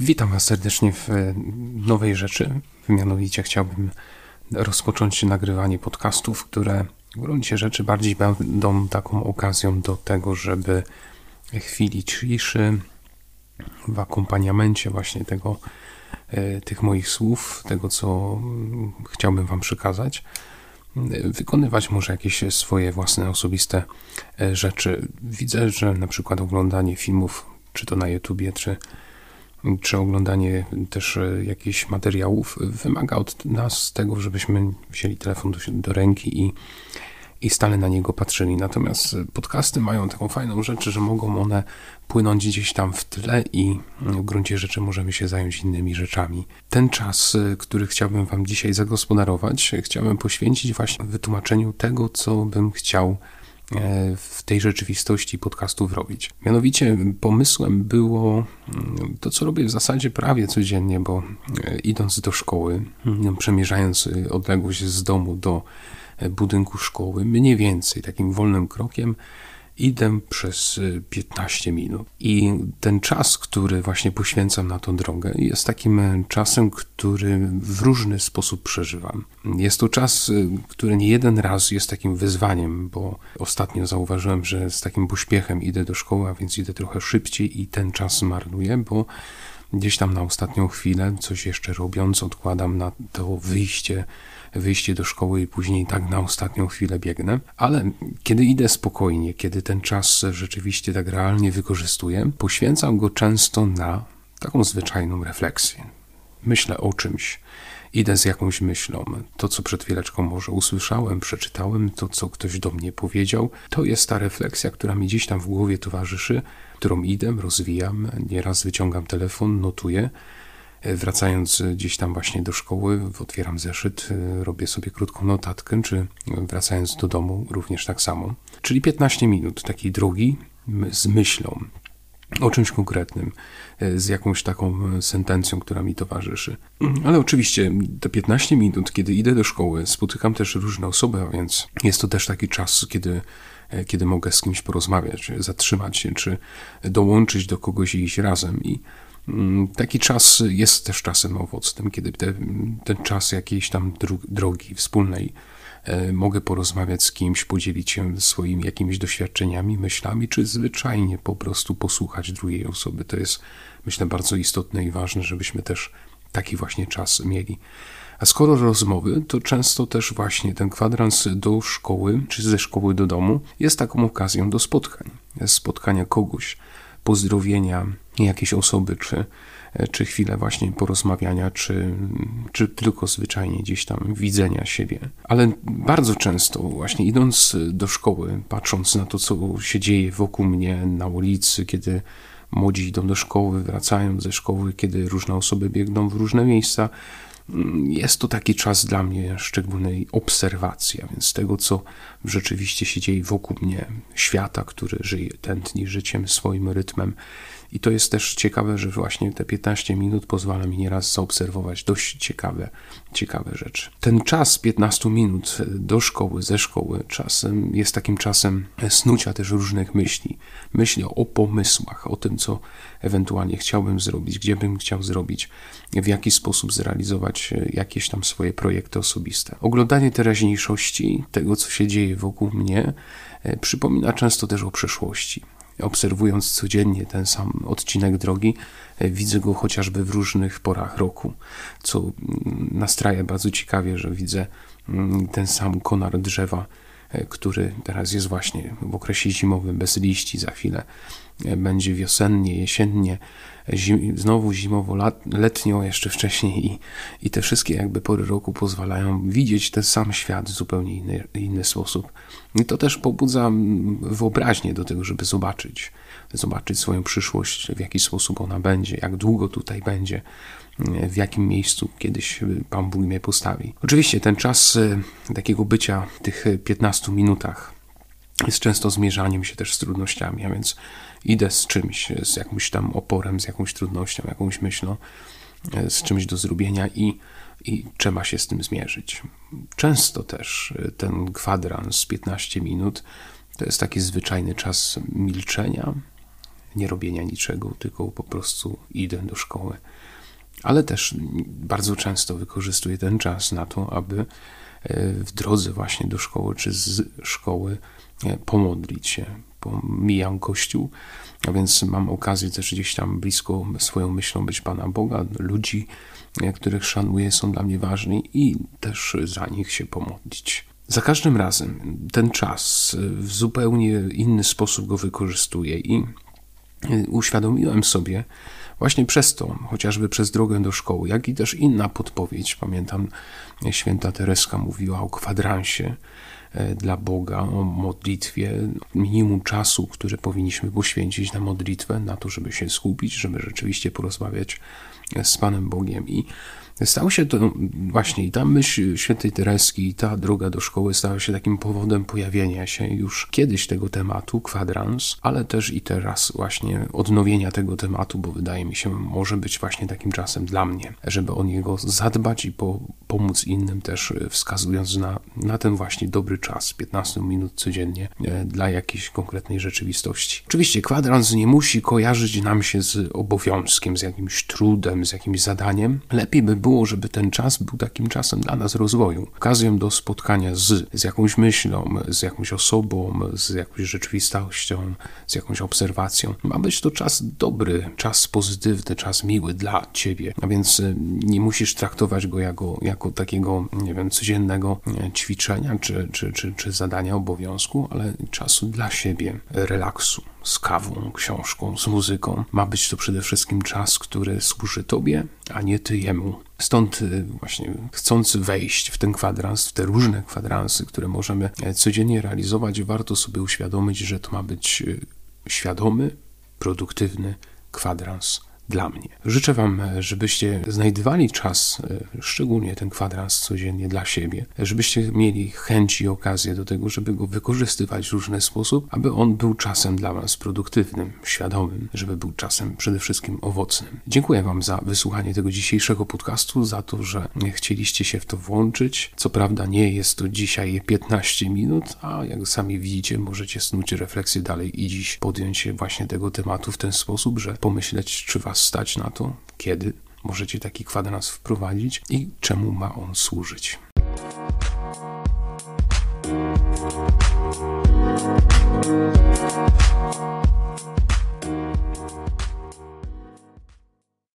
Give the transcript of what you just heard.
Witam Was serdecznie w nowej rzeczy. Mianowicie chciałbym rozpocząć nagrywanie podcastów, które w gruncie rzeczy bardziej będą taką okazją do tego, żeby chwili ciszy w akompaniamencie właśnie tego, e, tych moich słów, tego co chciałbym Wam przekazać, wykonywać może jakieś swoje własne osobiste e, rzeczy. Widzę, że na przykład oglądanie filmów, czy to na YouTubie, czy czy oglądanie też e, jakichś materiałów wymaga od nas tego, żebyśmy wzięli telefon do, do ręki i, i stale na niego patrzyli. Natomiast podcasty mają taką fajną rzecz, że mogą one płynąć gdzieś tam w tle i w gruncie rzeczy możemy się zająć innymi rzeczami. Ten czas, e, który chciałbym Wam dzisiaj zagospodarować, chciałbym poświęcić właśnie wytłumaczeniu tego, co bym chciał E, w tej rzeczywistości podcastów robić. Mianowicie pomysłem było mm, to, co robię w zasadzie prawie codziennie, bo e, idąc do szkoły, mm, przemierzając e, odległość z domu do budynku szkoły, mniej więcej takim wolnym krokiem, idę przez 15 y, minut. I ten czas, który właśnie poświęcam na tą drogę, jest takim e, czasem, który w różny sposób przeżywam. Jest to czas, y, który nie jeden raz jest takim wyzwaniem, bo ostatnio zauważyłem, że z takim pośpiechem idę do szkoły, a więc idę trochę szybciej i ten czas marnuję, bo gdzieś tam na ostatnią chwilę, coś jeszcze robiąc, odkładam na to wyjście wyjście do szkoły i później tak na ostatnią chwilę biegnę. Ale kiedy idę spokojnie, kiedy ten czas rzeczywiście tak realnie wykorzystuję, poświęcam go często na taką zwyczajną refleksję. Myślę o czymś, idę z jakąś myślą. To, co przed chwileczką może usłyszałem, przeczytałem, to, co ktoś do mnie powiedział, to jest ta refleksja, która mi gdzieś tam w głowie towarzyszy, którą idę, rozwijam, nieraz wyciągam telefon, notuję Wracając gdzieś tam właśnie do szkoły, otwieram zeszyt, robię sobie krótką notatkę, czy wracając do domu również tak samo. Czyli 15 minut takiej drogi z myślą o czymś konkretnym, z jakąś taką sentencją, która mi towarzyszy. Ale oczywiście te 15 minut, kiedy idę do szkoły, spotykam też różne osoby, a więc jest to też taki czas, kiedy kiedy mogę z kimś porozmawiać, zatrzymać się, czy dołączyć do kogoś i iść razem. I Mm, taki czas jest też czasem owocnym, kiedy te, ten czas jakiejś tam drogi wspólnej e, mogę porozmawiać z kimś, podzielić się swoimi jakimiś doświadczeniami, myślami, czy zwyczajnie po prostu posłuchać drugiej osoby. To jest, myślę, bardzo istotne i ważne, żebyśmy też taki właśnie czas mieli. A skoro rozmowy, to często też właśnie ten kwadrans do szkoły, czy ze szkoły do domu jest taką okazją do spotkań, spotkania kogoś, pozdrowienia jakiejś osoby, czy, czy chwilę właśnie porozmawiania, czy, czy tylko zwyczajnie gdzieś tam widzenia siebie. Ale bardzo często, właśnie idąc do szkoły, patrząc na to, co się dzieje wokół mnie na ulicy, kiedy młodzi idą do szkoły, wracają ze szkoły, kiedy różne osoby biegną w różne miejsca, jest to taki czas dla mnie szczególnej obserwacji, a więc tego, co rzeczywiście się dzieje wokół mnie, świata, który żyje, tętni życiem, swoim rytmem. I to jest też ciekawe, że właśnie te 15 minut pozwala mi nieraz zaobserwować dość ciekawe, ciekawe rzeczy. Ten czas 15 minut do szkoły, ze szkoły, czasem jest takim czasem snucia też różnych myśli. Myśli o pomysłach, o tym, co ewentualnie chciałbym zrobić, gdzie bym chciał zrobić, w jaki sposób zrealizować jakieś tam swoje projekty osobiste. Oglądanie teraźniejszości, tego, co się dzieje wokół mnie, e, przypomina często też o przeszłości obserwując codziennie ten sam odcinek drogi, e, widzę go chociażby w różnych porach roku, co mm, nastraja bardzo ciekawie, że widzę mm, ten sam konar drzewa, e, który teraz jest właśnie w okresie zimowym bez liści, za chwilę będzie wiosennie, jesiennie, zim, znowu zimowo-letnio, jeszcze wcześniej i, i te wszystkie jakby pory roku pozwalają widzieć ten sam świat w zupełnie inny, inny sposób. I to też pobudza wyobraźnię do tego, żeby zobaczyć, zobaczyć swoją przyszłość, w jaki sposób ona będzie, jak długo tutaj będzie, w jakim miejscu kiedyś Pan Bóg mnie postawi. Oczywiście ten czas e, takiego bycia w tych 15 minutach jest często zmierzaniem się też z trudnościami, a więc idę z czymś, z jakimś tam oporem, z jakąś trudnością, jakąś myślą, e, z czymś do zrobienia i, i trzeba się z tym zmierzyć. Często też e, ten kwadrans 15 minut to jest taki zwyczajny czas milczenia, nie robienia niczego, tylko po prostu idę do szkoły. Ale też bardzo często wykorzystuję ten czas na to, aby e, w drodze właśnie do szkoły czy z szkoły pomodlić się. Pomijam kościół, a więc mam okazję też gdzieś tam blisko swoją myślą być Pana Boga, ludzi, e, których szanuję, są dla mnie ważni i też za nich się pomodlić. Za każdym razem ten czas w zupełnie inny sposób go wykorzystuję i uświadomiłem sobie właśnie przez to, chociażby przez drogę do szkoły, jak i też inna podpowiedź. Pamiętam, święta Tereska mówiła o kwadransie e, dla Boga, o modlitwie, minimum czasu, który powinniśmy poświęcić na modlitwę, na to, żeby się skupić, żeby rzeczywiście porozmawiać z Panem Bogiem i Stało się to właśnie i ta myśl świętej Tereski, i ta droga do szkoły stała się takim powodem pojawienia się już kiedyś tego tematu, kwadrans, ale też i teraz właśnie odnowienia tego tematu, bo wydaje mi się, może być właśnie takim czasem dla mnie, żeby o niego zadbać i po, pomóc innym też wskazując na, na ten właśnie dobry czas, 15 minut codziennie e, dla jakiejś konkretnej rzeczywistości. Oczywiście kwadrans nie musi kojarzyć nam się z obowiązkiem, z jakimś trudem, z jakimś zadaniem. Lepiej by było, żeby ten czas był takim czasem dla nas rozwoju, okazją do spotkania z, z jakąś myślą, z jakąś osobą, z jakąś rzeczywistością, z jakąś obserwacją. Ma być to czas dobry, czas pozytywny, czas miły dla ciebie, a więc e, nie musisz traktować go jako, jako takiego, nie wiem, codziennego e, ćwiczenia czy, czy, czy, czy zadania, obowiązku, ale czasu dla siebie, relaksu z kawą, książką, z muzyką. Ma być to przede wszystkim czas, który służy Tobie, a nie Ty jemu. Stąd y, właśnie chcąc wejść w ten kwadrans, w te różne kwadransy, które możemy e, codziennie realizować, warto sobie uświadomić, że to ma być y, świadomy, produktywny kwadrans dla mnie. Życzę Wam, żebyście znajdowali czas, e, szczególnie ten kwadrans codziennie dla siebie, żebyście mieli chęć i okazję do tego, żeby go wykorzystywać w różny sposób, aby on był czasem dla Was produktywnym, świadomym, żeby był czasem przede wszystkim owocnym. Dziękuję Wam za wysłuchanie tego dzisiejszego podcastu, za to, że chcieliście się w to włączyć. Co prawda nie jest to dzisiaj 15 minut, a jak sami widzicie, możecie snuć refleksję dalej i dziś podjąć się właśnie tego tematu w ten sposób, że pomyśleć, czy Was stać na to, kiedy możecie taki kwadrans wprowadzić i czemu ma on służyć.